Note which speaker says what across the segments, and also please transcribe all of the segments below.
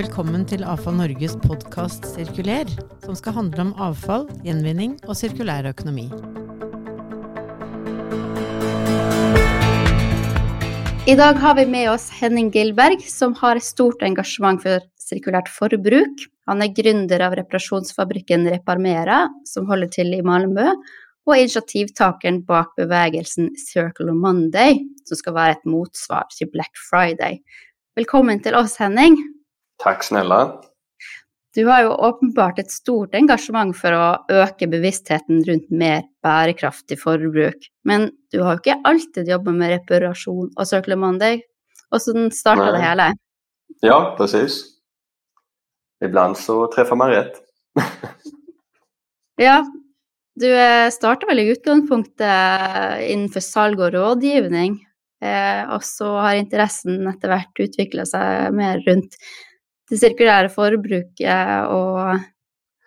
Speaker 1: velkommen til Avfall Norges podkast Sirkuler, som skal handle om avfall, gjenvinning og sirkulær økonomi.
Speaker 2: I dag har vi med oss Henning Gilberg, som har stort engasjement for sirkulært forbruk. Han er gründer av reparasjonsfabrikken Reparmera, som holder til i Malmö, og initiativtakeren bak bevegelsen Circle Monday, som skal være et motsvar til Black Friday. Velkommen til oss, Henning.
Speaker 3: Tack snälla.
Speaker 2: Du har jo åpenbart et stort engasjement for å øke bevisstheten rundt mer bærekraftig forbruk, men du har jo ikke alltid jobba med reparasjon og Circle Monday. Hvordan starta det hele?
Speaker 3: Ja, precis. Ibland så träffar man rätt.
Speaker 2: ja, du starta vel i utgangspunktet innenfor salg og rådgivning, eh, og så har interessen etter hvert utvikla seg mer rundt det sirkulära forbruket och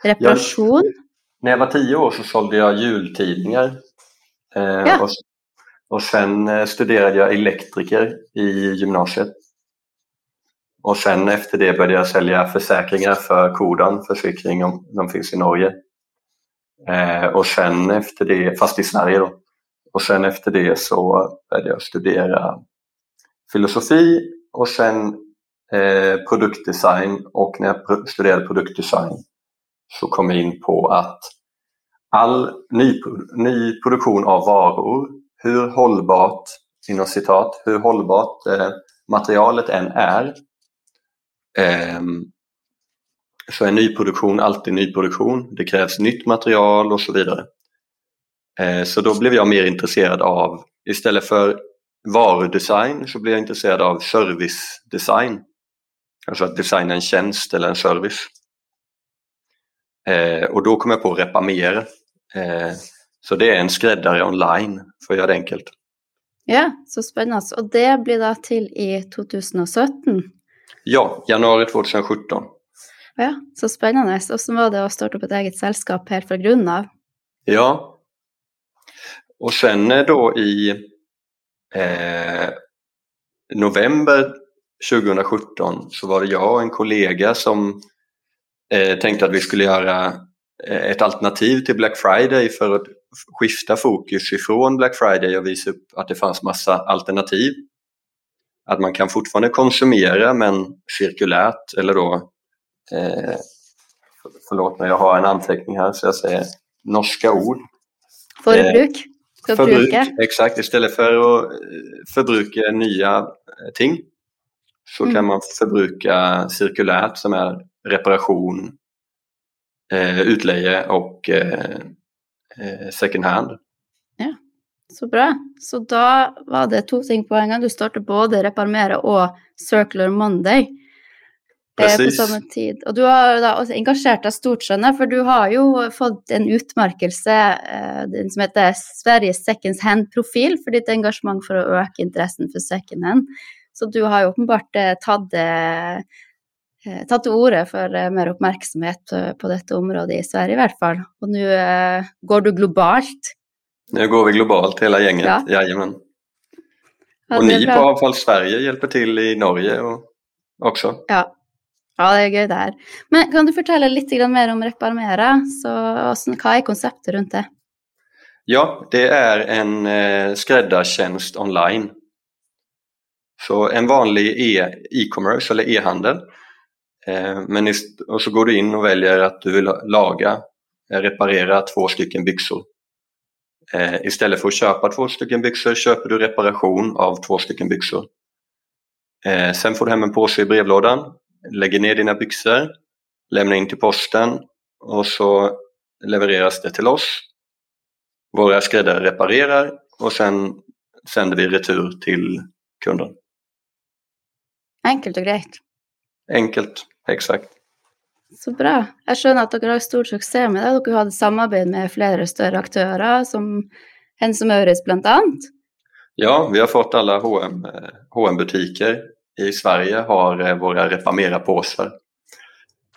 Speaker 2: reparation.
Speaker 3: Jag, när jag var tio år så sålde jag jultidningar. Eh, ja. och, och sen eh, studerade jag elektriker i gymnasiet. Och sen efter det började jag sälja försäkringar för Kodan försäkring, om de finns i Norge. Eh, och sen efter det, fast i Sverige då. Och sen efter det så började jag studera filosofi och sen eh, produktdesign och när jag studerade produktdesign så kom jag in på att all ny, ny produktion av varor, hur hållbart, inom citat, hur hållbart eh, materialet än är, eh, så är nyproduktion alltid nyproduktion. Det krävs nytt material och så vidare. Eh, så då blev jag mer intresserad av, istället för varudesign så blev jag intresserad av servicedesign. Alltså att designa en tjänst eller en service. Eh, och då kom jag på Repamera. Eh, så det är en skräddare online, för att göra det enkelt.
Speaker 2: Ja, så spännande. Och det blir då till i 2017?
Speaker 3: Ja, januari 2017.
Speaker 2: Ja, så spännande. Och så var det att starta upp ett eget sällskap helt från grunden?
Speaker 3: Ja. Och sen då i eh, november 2017 så var det jag och en kollega som eh, tänkte att vi skulle göra eh, ett alternativ till Black Friday för att skifta fokus ifrån Black Friday och visa upp att det fanns massa alternativ. Att man kan fortfarande konsumera men cirkulärt eller då eh, Förlåt mig, jag har en anteckning här så jag säger norska ord.
Speaker 2: Förbruk.
Speaker 3: Eh, exakt. Istället för att eh, förbruka nya ting så mm. kan man förbruka cirkulärt som är reparation, eh, utleje och eh, eh, second hand.
Speaker 2: Ja, så bra. Så då var det två ting på en gång. Du startade både Reparmera och Circular Monday
Speaker 3: Precis.
Speaker 2: på samma tid. Och du har da også engasjert deg stort, skjønner för du har ju fått en utmärkelse eh, som heter Sveriges second hand-profil för ditt engagemang för att öka intressen för second hand. Så du har ju uppenbart eh, tatt, eh, eh, tatt til orde for mer uppmärksamhet på detta område i Sverige i alla fall. Och nu går du globalt.
Speaker 3: Nu går vi globalt hela gänget, ja. jajamän. Ja, och ni på Avfall Sverige hjälper till i Norge och också.
Speaker 2: Ja. ja, det är gøy det här. Men kan du berätta lite mer om Reparmera? Så, vad är konceptet runt det?
Speaker 3: Ja, det är en eh, skräddartjänst online så en vanlig e- e-commerce eller e-handel. Eh, men och så går du in och väljer att du vill laga, eh, reparera två stycken byxor. Eh, istället för att köpa två stycken byxor köper du reparation av två stycken byxor. Sen får du hem en påse i brevlådan, lägger ner dina byxor, lämnar in till posten och så levereras det till oss. Våra skräddare reparerar och sen sänder vi retur till kunden.
Speaker 2: Enkelt och greit.
Speaker 3: Enkelt, exakt.
Speaker 2: Så bra. Jag skjønner att ni har stor succé med det. Dere har hatt samarbeid med flera större aktörer, som Mauritz bland annat.
Speaker 3: Ja, vi har fått alla H&M, H&M butiker i Sverige har eh, våra Repamera-påsar.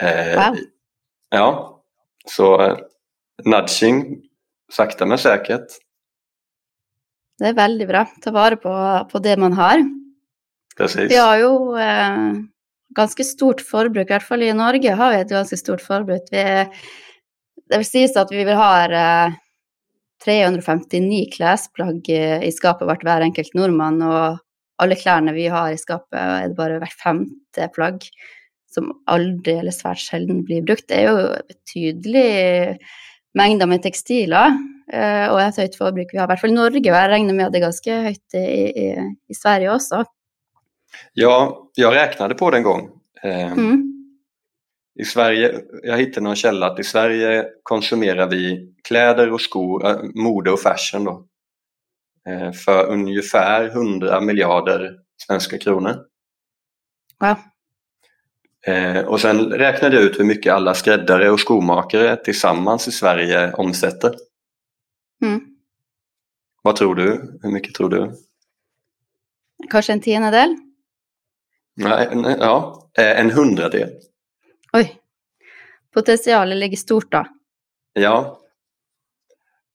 Speaker 2: Eh, wow.
Speaker 3: Ja, så eh, nudging, sakta men säkert.
Speaker 2: Det är väldigt bra. Ta vara på, på det man har.
Speaker 3: Precis.
Speaker 2: Vi har ju eh, ganske stort forbruk. I hvert fall i Norge har vi et ganske stort forbruk. Vi, det vil sies at vi vil ha eh, 359 klesplagg eh, i skapet vårt, hver enkelt nordmann. Og alle klærne vi har i skapet, er det bare hvert femte plagg som aldri eller svært sjelden blir brukt. Det er jo betydelig mengder med tekstiler och og et høyt forbruk vi har, i hvert fall i Norge. Og jeg regner med at det er ganske høyt i, i, i Sverige også.
Speaker 3: Ja, jag räknade på det en gång. Eh, mm. I Sverige, jag hittade någon källa att i Sverige konsumerar vi kläder och skor, äh, mode och fashion då, eh, för ungefär 100 miljarder svenska kronor.
Speaker 2: Ja.
Speaker 3: Eh, och sen räknade jag ut hur mycket alla skräddare och skomakare tillsammans i Sverige omsätter.
Speaker 2: Mm.
Speaker 3: Vad tror du? Hur mycket tror du?
Speaker 2: Kanske en tiondel?
Speaker 3: Nej, nej, ja, eh, en hundradel.
Speaker 2: Oj. Potentialen ligger stort då.
Speaker 3: Ja,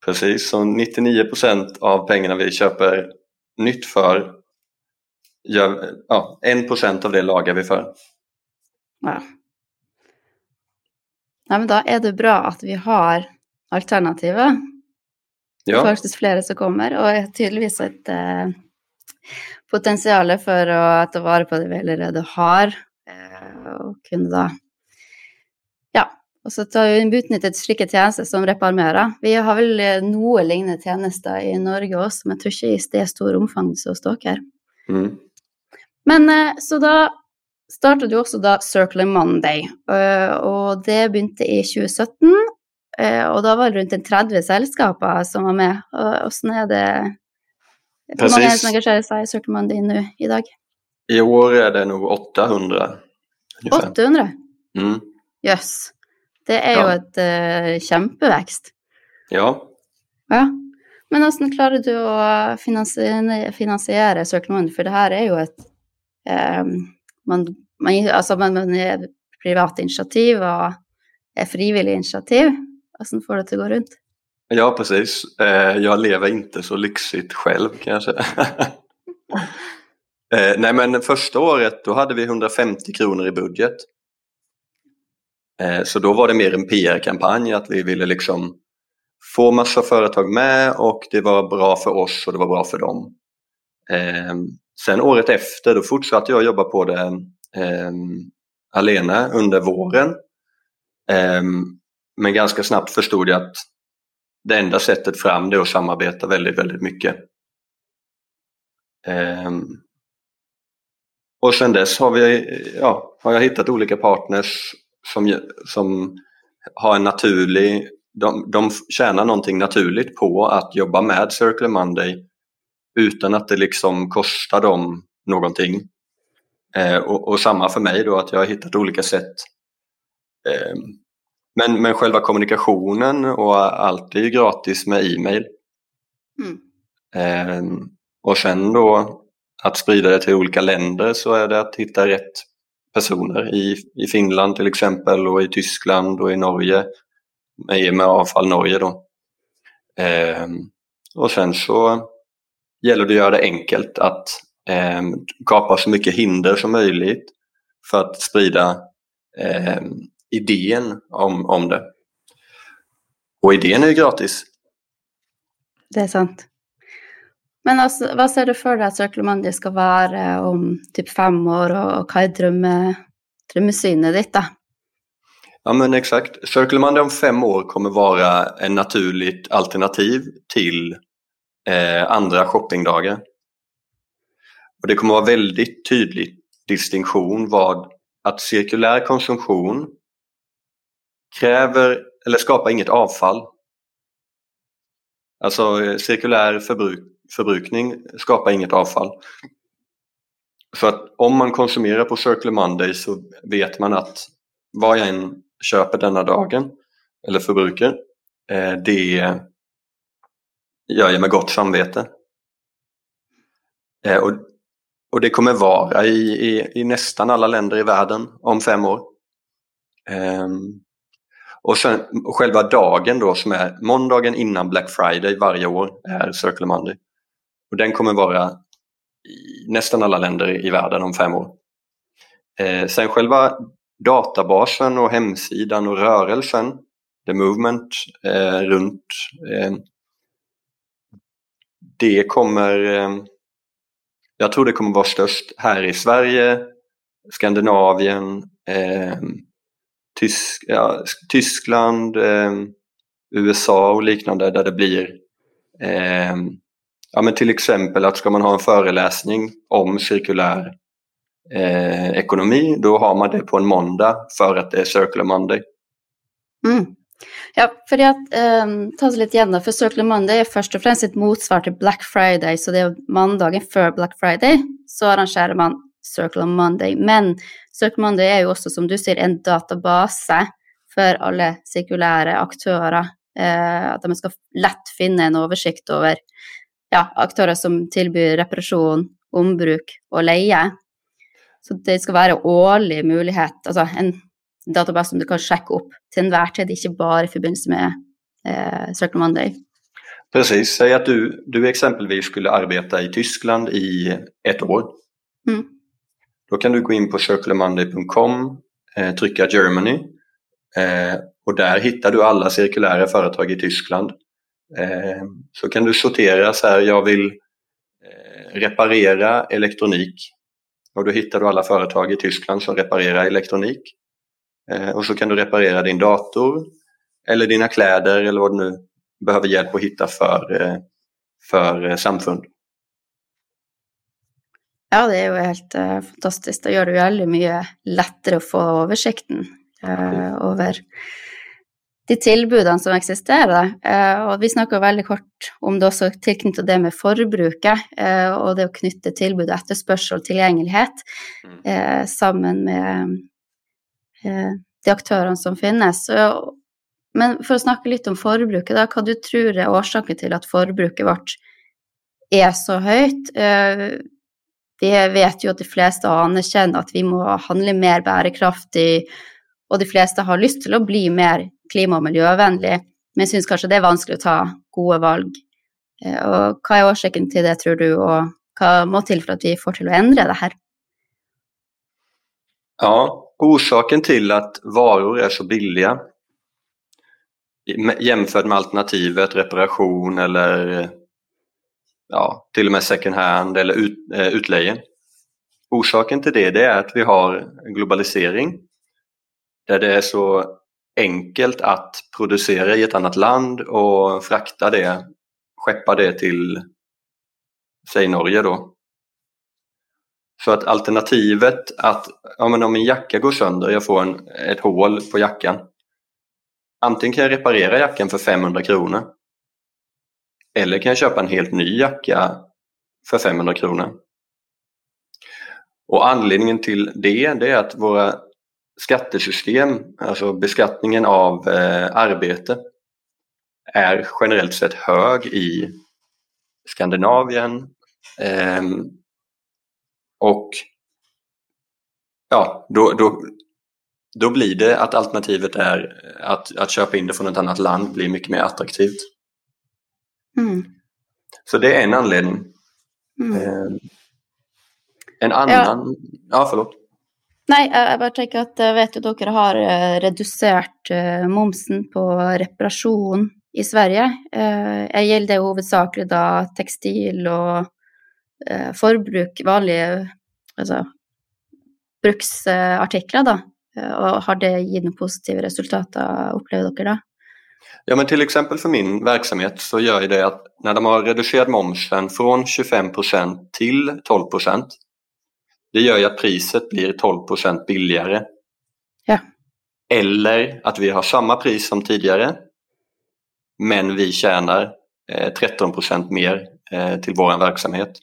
Speaker 3: precis. Så 99 procent av pengarna vi köper nytt för, gör, ja, 1 procent av det lagar vi för.
Speaker 2: Ja. ja, men da er det bra at vi har alternativer. Ja. Det er faktisk flere som kommer, og tydeligvis et eh, potensial for å ta vare på det vi allerede har, eh, og kunne da Ja. Og så tar vi utnyttet slike tjenester som reparmerer. Vi har vel eh, noe lignende tjenester i Norge også, men jeg tror ikke i det store omfang som hos dere.
Speaker 3: Mm.
Speaker 2: Men eh, så da startet jo også da Circle Monday, og det begynte i 2017. Eh, og da var det rundt 30 selskaper som var med. Hvordan er det Hvor mange er det som engasjerer seg i Circle Monday nå i dag?
Speaker 3: I år er det nog 800.
Speaker 2: Ungefär. 800?
Speaker 3: Mm.
Speaker 2: Yes. Det er jo et uh, kjempevekst.
Speaker 3: Ja.
Speaker 2: ja. Men hvordan klarer du å finansiere, finansiere Circle Monday, for det her er jo et um, man, man, alltså man, man är privat initiativ och är frivillig initiativ. Hvordan får det att gå runt?
Speaker 3: Ja, precis. Eh, jag lever inte så lyxigt själv kan jag säga. Eh, nej, men första året då hade vi 150 kronor i budget. Eh, så då var det mer en PR-kampanj att vi ville liksom få massa företag med och det var bra för oss och det var bra för dem. Sen året efter då fortsatte jag jobba på det eh, alena under våren. Eh, men ganska snabbt förstod jag att det enda sättet fram det är att samarbeta väldigt, väldigt mycket. Eh, och sen dess har, vi, ja, har jag hittat olika partners som, som har en naturlig, de, de tjänar någonting naturligt på att jobba med Circle Monday utan att det liksom kostar dem någonting. Eh, och, och, samma för mig då att jag har hittat olika sätt. Eh, men, men själva kommunikationen och allt är ju gratis med e-mail.
Speaker 2: Mm.
Speaker 3: Eh, och sen då att sprida det till olika länder så är det att hitta rätt personer i, i Finland till exempel och i Tyskland och i Norge med, med Avfall Norge då. Eh, och sen så gäller det att göra det enkelt att eh, kapa så mycket hinder som möjligt för att sprida eh, idén om, om det. Och idén är ju gratis.
Speaker 2: Det är sant. Men alltså, vad ser du för dig att Circle Monday ska vara om typ fem år och, och vad är drömme, drömmesynet ditt då?
Speaker 3: Ja men exakt. Circle Monday om fem år kommer vara en naturligt alternativ till eh, andra shoppingdagar. Och det kommer vara väldigt tydlig distinktion vad att cirkulär konsumtion kräver eller skapar inget avfall. Alltså eh, cirkulär förbruk, förbrukning skapar inget avfall. Så att om man konsumerar på Circle Monday så vet man att vad jag än köper denna dagen eller förbrukar, eh, det gör jag med gott samvete. Eh, och, och det kommer vara i, i, i, nästan alla länder i världen om fem år. Ehm, och sen själva dagen då som är måndagen innan Black Friday varje år är Circle Monday. Och den kommer vara i nästan alla länder i världen om fem år. Eh, sen själva databasen och hemsidan och rörelsen, the movement eh, runt, eh, det kommer, eh, jag tror det kommer vara störst här i Sverige, Skandinavien, eh, Tysk, ja, Tyskland, eh, USA och liknande där det blir eh, ja, men till exempel att ska man ha en föreläsning om cirkulär eh, ekonomi, då har man det på en måndag för att det är Circular Monday.
Speaker 2: Mm. Ja, för att eh, ta oss lite igen för Circular Monday är först och främst ett motsvar till Black Friday, så det är måndagen för Black Friday så arrangerar man Circular Monday. Men Circular Monday är ju också som du säger en databas för alla cirkulära aktörer. Eh, att de ska lätt finna en översikt över ja, aktörer som tillbyr reparation, ombruk och leie. Så det ska vara årlig möjlighet, alltså en databas som du kan checka upp till enhver tid, inte bara i förbindelse med eh, Circle Monday.
Speaker 3: Precis, säg att du, du exempelvis skulle arbeta i Tyskland i ett år. Mm. Då kan du gå in på circularmonday.com, eh, trycka Germany eh, och där hittar du alla cirkulära företag i Tyskland. Eh, så kan du sortera så här, jag vill eh, reparera elektronik och då hittar du alla företag i Tyskland som reparerar elektronik. Eh, och så kan du reparera din dator eller dina kläder eller vad du nu behöver hjälp att hitta för, eh, för eh, samfund.
Speaker 2: Ja, det är ju helt uh, fantastiskt. Det gör det ju väldigt mycket lättare att få översikten uh, över de tilbudene som eksisterer. Eh, og vi snakka veldig kort om det også tilknyttet det med forbruket, eh, og det å knytte tilbud og etterspørsel og tilgjengelighet mm. eh, sammen med de aktørene som finnes. Men for å snakke litt om forbruket, da, hva du tror er årsaken til at forbruket vårt er så høyt? Vi vet jo att de fleste anerkjenner at vi må handle mer bærekraftig, og de fleste har lyst til å bli mer klima- och miljövänlig. Men syns kanske det är vanskligt att ta goda val. Eh, och vad är orsaken till det tror du och vad måste till för att vi får till att ändra det här?
Speaker 3: Ja, orsaken till att varor är så billiga jämfört med alternativet reparation eller ja, till och med second hand eller ut, eh, utleje. Orsaken till det, det är att vi har globalisering där det är så enkelt att producera i ett annat land och frakta det, skeppa det till, säg Norge då. För att alternativet att, ja men om min jacka går sönder, jag får en, ett hål på jackan. Antingen kan jag reparera jackan för 500 kronor. Eller kan jag köpa en helt ny jacka för 500 kronor. Och anledningen till det, det är att våra skattesystem, alltså beskattningen av eh, arbete, är generellt sett hög i Skandinavien. Eh, och ja, då, då, då blir det att alternativet är att, att köpa in det från ett annat land blir mycket mer attraktivt. Mm. Så det är en anledning. Mm. Eh, en annan... Ja, ja förlåt.
Speaker 2: Nej, jag bara tänker att jag vet att dere har eh, reducerat eh, momsen på reparation i Sverige. Jag gäller det huvudsakligen då textil och förbruk, vanliga alltså, bruksartiklar då. Och har det givit positiva resultat, upplever dere då?
Speaker 3: Ja men till exempel för min verksamhet så gör det att när de har reducerat momsen från 25% till 12% det gör ju att priset blir 12% billigare.
Speaker 2: Ja.
Speaker 3: Eller att vi har samma pris som tidigare men vi tjänar eh, 13% mer eh, till vår verksamhet. Mm.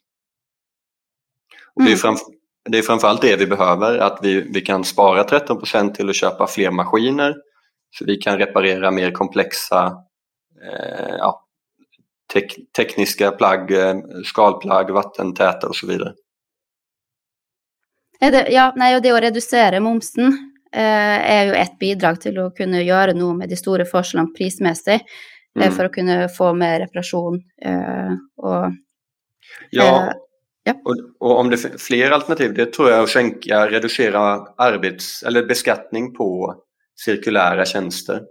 Speaker 3: det, är mm. framf det är framförallt det vi behöver, att vi, vi kan spara 13% till att köpa fler maskiner så vi kan reparera mer komplexa eh, ja, tek tekniska plagg, eh, skalplagg, vattentäta och så vidare.
Speaker 2: Det, ja, og det å redusere momsen eh, er jo et bidrag til å kunne gjøre noe med de store forskjellene prismessig, eh, mm. for å kunne få mer reparasjon. Eh, og
Speaker 3: Ja,
Speaker 2: Ja.
Speaker 3: Och, och, om det är fler alternativ, det tror jag att sänka, reducera arbets eller beskattning på cirkulära tjänster.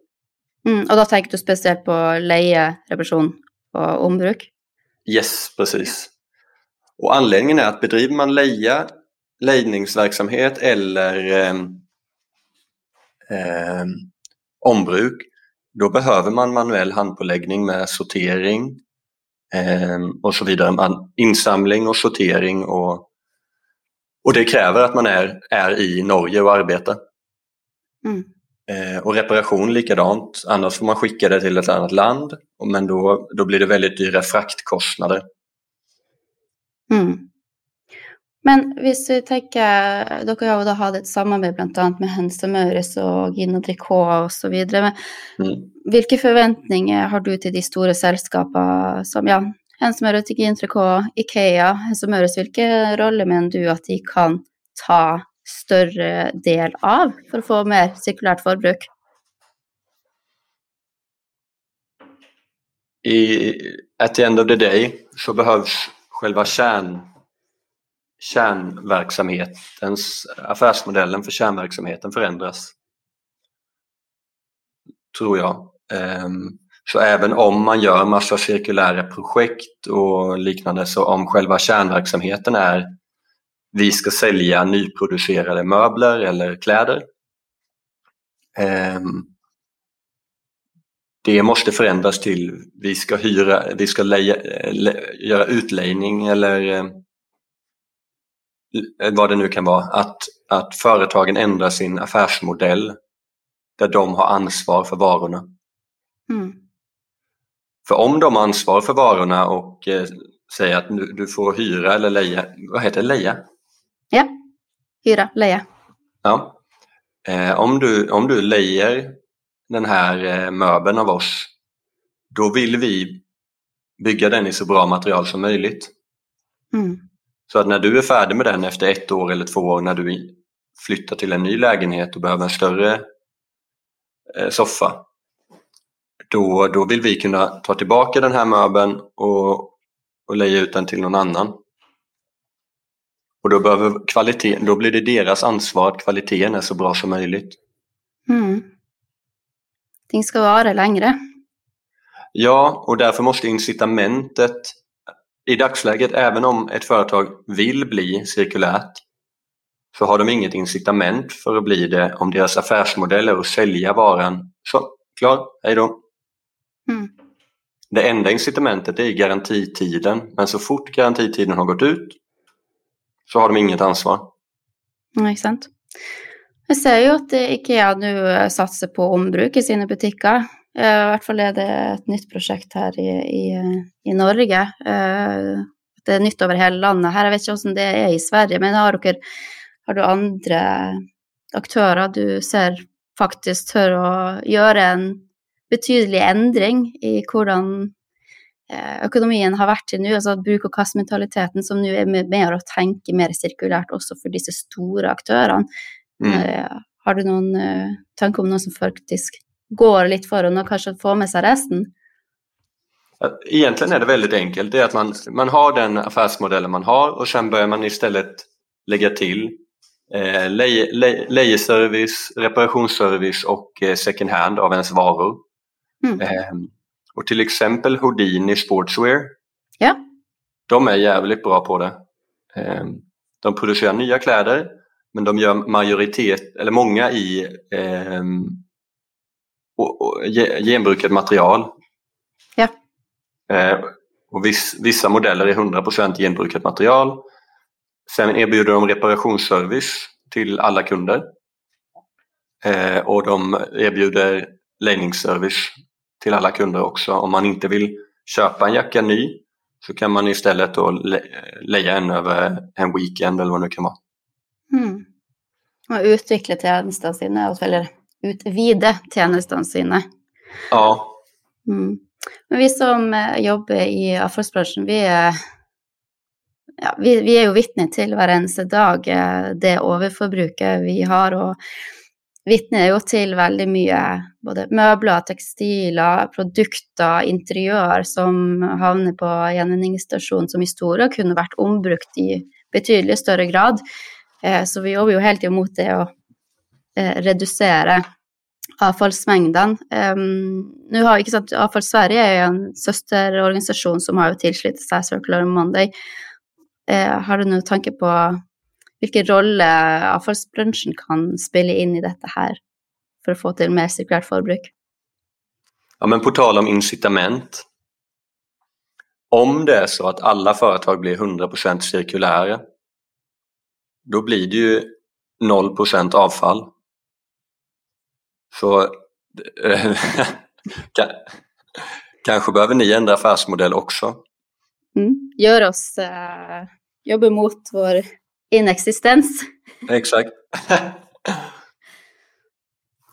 Speaker 2: Mm, och då tänker du speciellt på leje, reparation och ombruk?
Speaker 3: Yes, precis. Och anledningen är att bedriver man leja, lejningsverksamhet eller eh, eh, ombruk, då behöver man manuell handpåläggning med sortering eh, och så vidare. insamling och sortering och, och det kräver att man är, är i Norge och arbetar. Mm. Eh, och reparation likadant, annars får man skicka det till ett annat land men då, då blir det väldigt dyra fraktkostnader.
Speaker 2: Mm. Men hvis vi tenker Dere har jo da hatt et samarbeid bl.a. med Hense Maurits og Gino Tricot osv. Mm. Hvilke forventninger har du til de store selskapene som ja, Hense Maurits, Gino Tricot, Ikea, Hense Maurits? Hvilke roller mener du at de kan ta större del av för att få mer cirkulärt förbruk.
Speaker 3: I, at the end of the day så behövs själva kärn kärnverksamhetens, affärsmodellen för kärnverksamheten förändras. Tror jag. Ehm, så även om man gör massa cirkulära projekt och liknande så om själva kärnverksamheten är vi ska sälja nyproducerade möbler eller kläder. Ehm, det måste förändras till vi ska hyra, vi ska leja, göra utlejning eller Eh, vad det nu kan vara, att, att företagen ändrar sin affärsmodell där de har ansvar för varorna. Mm. För om de har ansvar för varorna och eh, säger att nu, du får hyra eller leja, vad heter det, leja?
Speaker 2: Hyra, leja.
Speaker 3: Ja. Eh, om, du, om du lejer den här eh, möbeln av oss, då vill vi bygga den i så bra material som möjligt. Mm. Så att när du är färdig med den efter ett år eller två år när du flyttar till en ny lägenhet och behöver en större eh, soffa, då, då vill vi kunna ta tillbaka den här möbeln och, och leja ut den till någon annan. Och då, behöver kvalitet, då blir det deras ansvar att kvaliteten är så bra som möjligt.
Speaker 2: Mm. Ting ska vara längre.
Speaker 3: Ja, och därför måste incitamentet i dagsläget, även om ett företag vill bli cirkulärt, så har de inget incitament för att bli det om deras affärsmodell är att sälja varan. Så, klar, hej då. Mm. Det enda incitamentet är garantitiden, men så fort garantitiden har gått ut så har de inget ansvar.
Speaker 2: Nej, sant. Jag ser ju att Ikea nu eh, satsar på ombruk i sina butiker. Eh, I hvert fall er det et nytt prosjekt her i, i, i Norge. Eh, det er nytt over hele landet. Her, Jeg vet ikke hvordan det er i Sverige, men har, dere, har du andre aktører du ser faktisk tør å gjøre en betydelig endring i hvordan økonomien har vært til nå, altså bruk- og kastmentaliteten som nå er med, å tenke mer sirkulært også for disse store aktørene. Mm. Eh, har du noen tanker om noe som faktisk går lite före och kanske får med sig resten?
Speaker 3: Egentligen är det väldigt enkelt. Det är att man, man har den affärsmodellen man har och sen börjar man istället lägga till eh, leje, le, lejeservice, reparationsservice och eh, second hand av ens varor. Mm. Eh, och till exempel Houdini Sportswear.
Speaker 2: Ja.
Speaker 3: De är jävligt bra på det. Eh, de producerar nya kläder men de gör majoritet, eller många i eh, och, och genbrukat material.
Speaker 2: Ja.
Speaker 3: Eh, och viss, vissa modeller är 100% genbrukat material. Sen erbjuder de reparationsservice till alla kunder. Eh, och de erbjuder läggningsservice till alla kunder också. Om man inte vill köpa en jacka ny så kan man istället då le leja en över en weekend eller vad det nu kan vara.
Speaker 2: Mm. Och utveckla tjänsterna sina, eller utvide tjenestene sine.
Speaker 3: Ja.
Speaker 2: Mm. Men vi som eh, jobber i avfallsbransjen, vi ja, vi, vi er jo vitne til hver eneste dag eh, det overforbruket vi har. Og vitner jo til veldig mye både møbler, tekstiler, produkter, interiør som havner på gjenvinningsstasjonen som i store kunne vært ombrukt i betydelig større grad. Eh, så vi jobber jo helt imot det å eh, redusere avfallsmengdene. Ehm, nå har ikke sant, Avfall Sverige er jo en søsterorganisasjon som har jo tilsluttet seg Circular Monday. Eh, har du noen tanke på hvilken rolle avfallsbransjen kan spille in i dette här för att få till mer cirkulärt förbruk?
Speaker 3: Ja, men på tal om incitament. Om det är så att alla företag blir 100% cirkulära, då blir det ju 0% avfall. Så kanske behöver ni ändra affärsmodell också.
Speaker 2: Mm. Gör oss eh, jobba mot vår inexistens.
Speaker 3: Exakt.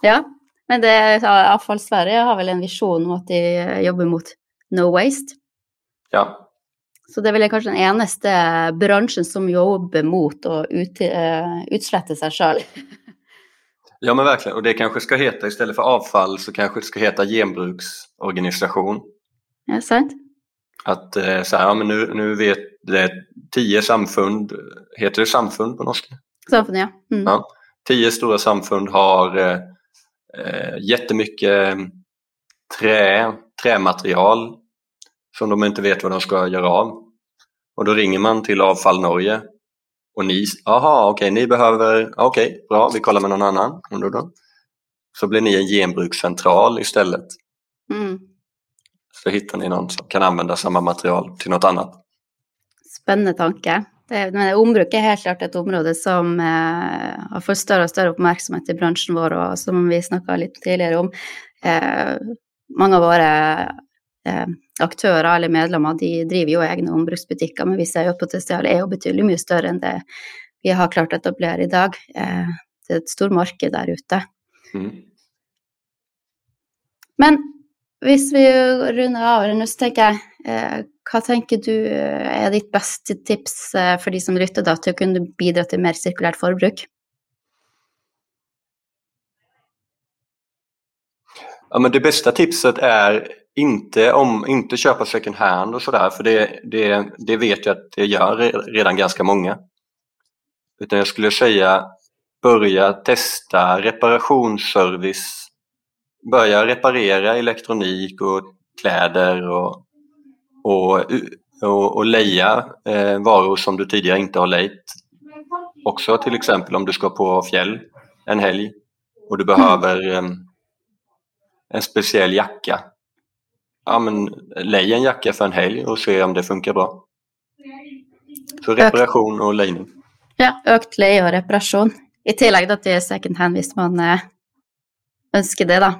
Speaker 2: ja, men det, iallfall Sverige har väl en vision om att de jobbar mot no waste.
Speaker 3: Ja.
Speaker 2: Så det är väl kanske den eneste branschen som jobbar mot att ut, utslette sig själv.
Speaker 3: ja men verkligen, och det kanske ska heta istället för avfall så kanske det ska heta genbruksorganisation.
Speaker 2: Ja, sant.
Speaker 3: Att eh, så här, ja, men nu, nu vet det tio samfund, heter det samfund på norska?
Speaker 2: Samfund, ja.
Speaker 3: Mm. ja. Tio stora samfund har eh, eh, jättemycket trä, trämaterial som de inte vet vad de ska göra av. Och då ringer man till Avfall Norge och ni, jaha okej, okay, ni behöver, okej, okay, bra, vi kollar med någon annan. Så blir ni en genbrukscentral istället. Mm så hittar ni någon som kan använda samma material till något annat.
Speaker 2: Spännande tanke. Det, men ombruk är helt klart ett område som eh, har fått större och större uppmärksamhet i branschen vår och som vi snackade lite tidigare om. Eh, många av våra eh, aktörer eller medlemmar de driver ju egna ombruksbutiker men vi ser ju att potentialet är betydligt mycket större än det vi har klart att etablera idag. Eh, det är ett stort marknad där ute. Mm. Men Hvis vi runder av nå, så tenker jeg eh, Eh, hva tenker du eh, er ditt beste tips för for de som lytter, da, til å kunne bidra till mer cirkulärt forbruk?
Speaker 3: Ja, men det bästa tipset är inte, om, inte köpa second hand och sådär, för det, det, det vet jag att det gör redan ganska många. Utan jag skulle säga börja testa reparationsservice börja reparera elektronik och kläder och, och, och, och leja eh, varor som du tidigare inte har lejt. Också till exempel om du ska på fjäll en helg och du behöver eh, en speciell jacka. Ja, men lej en jacka för en helg och se om det funkar bra. Så reparation och lejning.
Speaker 2: Ja, ökt leie och reparation. I tillägg till second hand om man eh, önskar det. Då.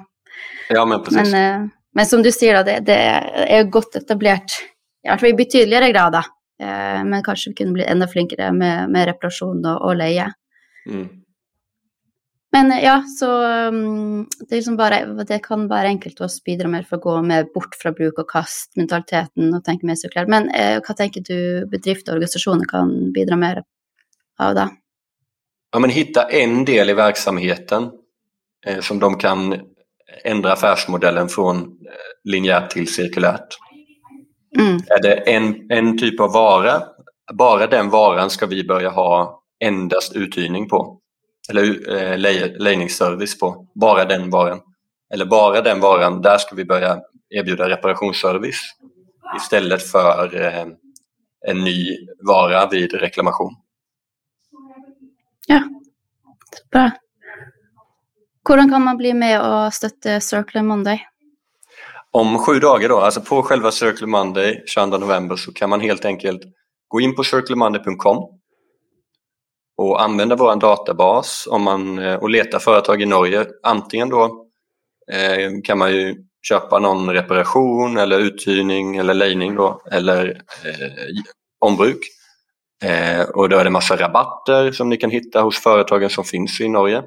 Speaker 3: Ja, men precis.
Speaker 2: Men, eh, men som du säger, det, det är gott etablerat, i alla fall i betydligare grad. Då. Eh, men kanske vi kunde bli ännu flinkare med, med reparation och, och leje. Mm. Men eh, ja, så mm, det, är liksom bara, det kan vara enkelt att bidra mer för att gå mer bort från bruk och kast-mentaliteten och tänka mer cirkulärt. Men eh, vad tänker du bedrifter och organisationer kan bidra mer av det?
Speaker 3: Ja, men hitta en del i verksamheten eh, som de kan ändra affärsmodellen från eh, linjärt till cirkulärt. Mm. Är det en, en typ av vara, bara den varan ska vi börja ha endast uthyrning på. Eller eh, lejningsservice på. Bara den varan. Eller bara den varan, där ska vi börja erbjuda reparationsservice istället för eh, en ny vara vid reklamation.
Speaker 2: Ja, bra. Hur kan man bli med och stötta Circle Monday?
Speaker 3: Om sju dagar då, alltså på själva Circle Monday 22 november så kan man helt enkelt gå in på circlemonday.com och använda vår databas om man, eh, och leta företag i Norge. Antingen då eh, kan man ju köpa någon reparation eller uthyrning eller lejning då, eller eh, ombruk. Eh, och då är det massa rabatter som ni kan hitta hos företagen som finns i Norge.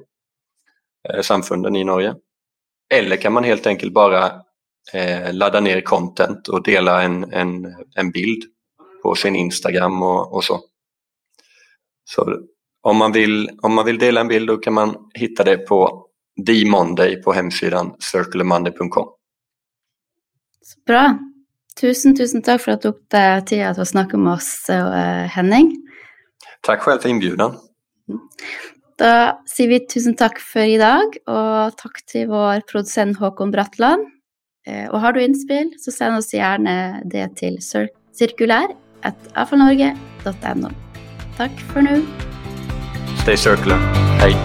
Speaker 3: Eh, samfunden i Norge. Eller kan man helt enkelt bara eh, ladda ner content och dela en, en, en bild på sin Instagram och, och så. Så om man, vill, om man vill dela en bild då kan man hitta det på Monday på hemsidan circularmonday.com.
Speaker 2: Bra. Tusen, tusen tack för att du tog dig tid att snacka med oss, eh, Henning.
Speaker 3: Tack själv för inbjudan.
Speaker 2: Då säger vi tusen tack för idag och tack till vår producent Håkon Bratland. Og och har du inspel så send oss gärna det till cirkulär.avfallnorge.no. E tack för nu.
Speaker 3: Stay circular. Hej.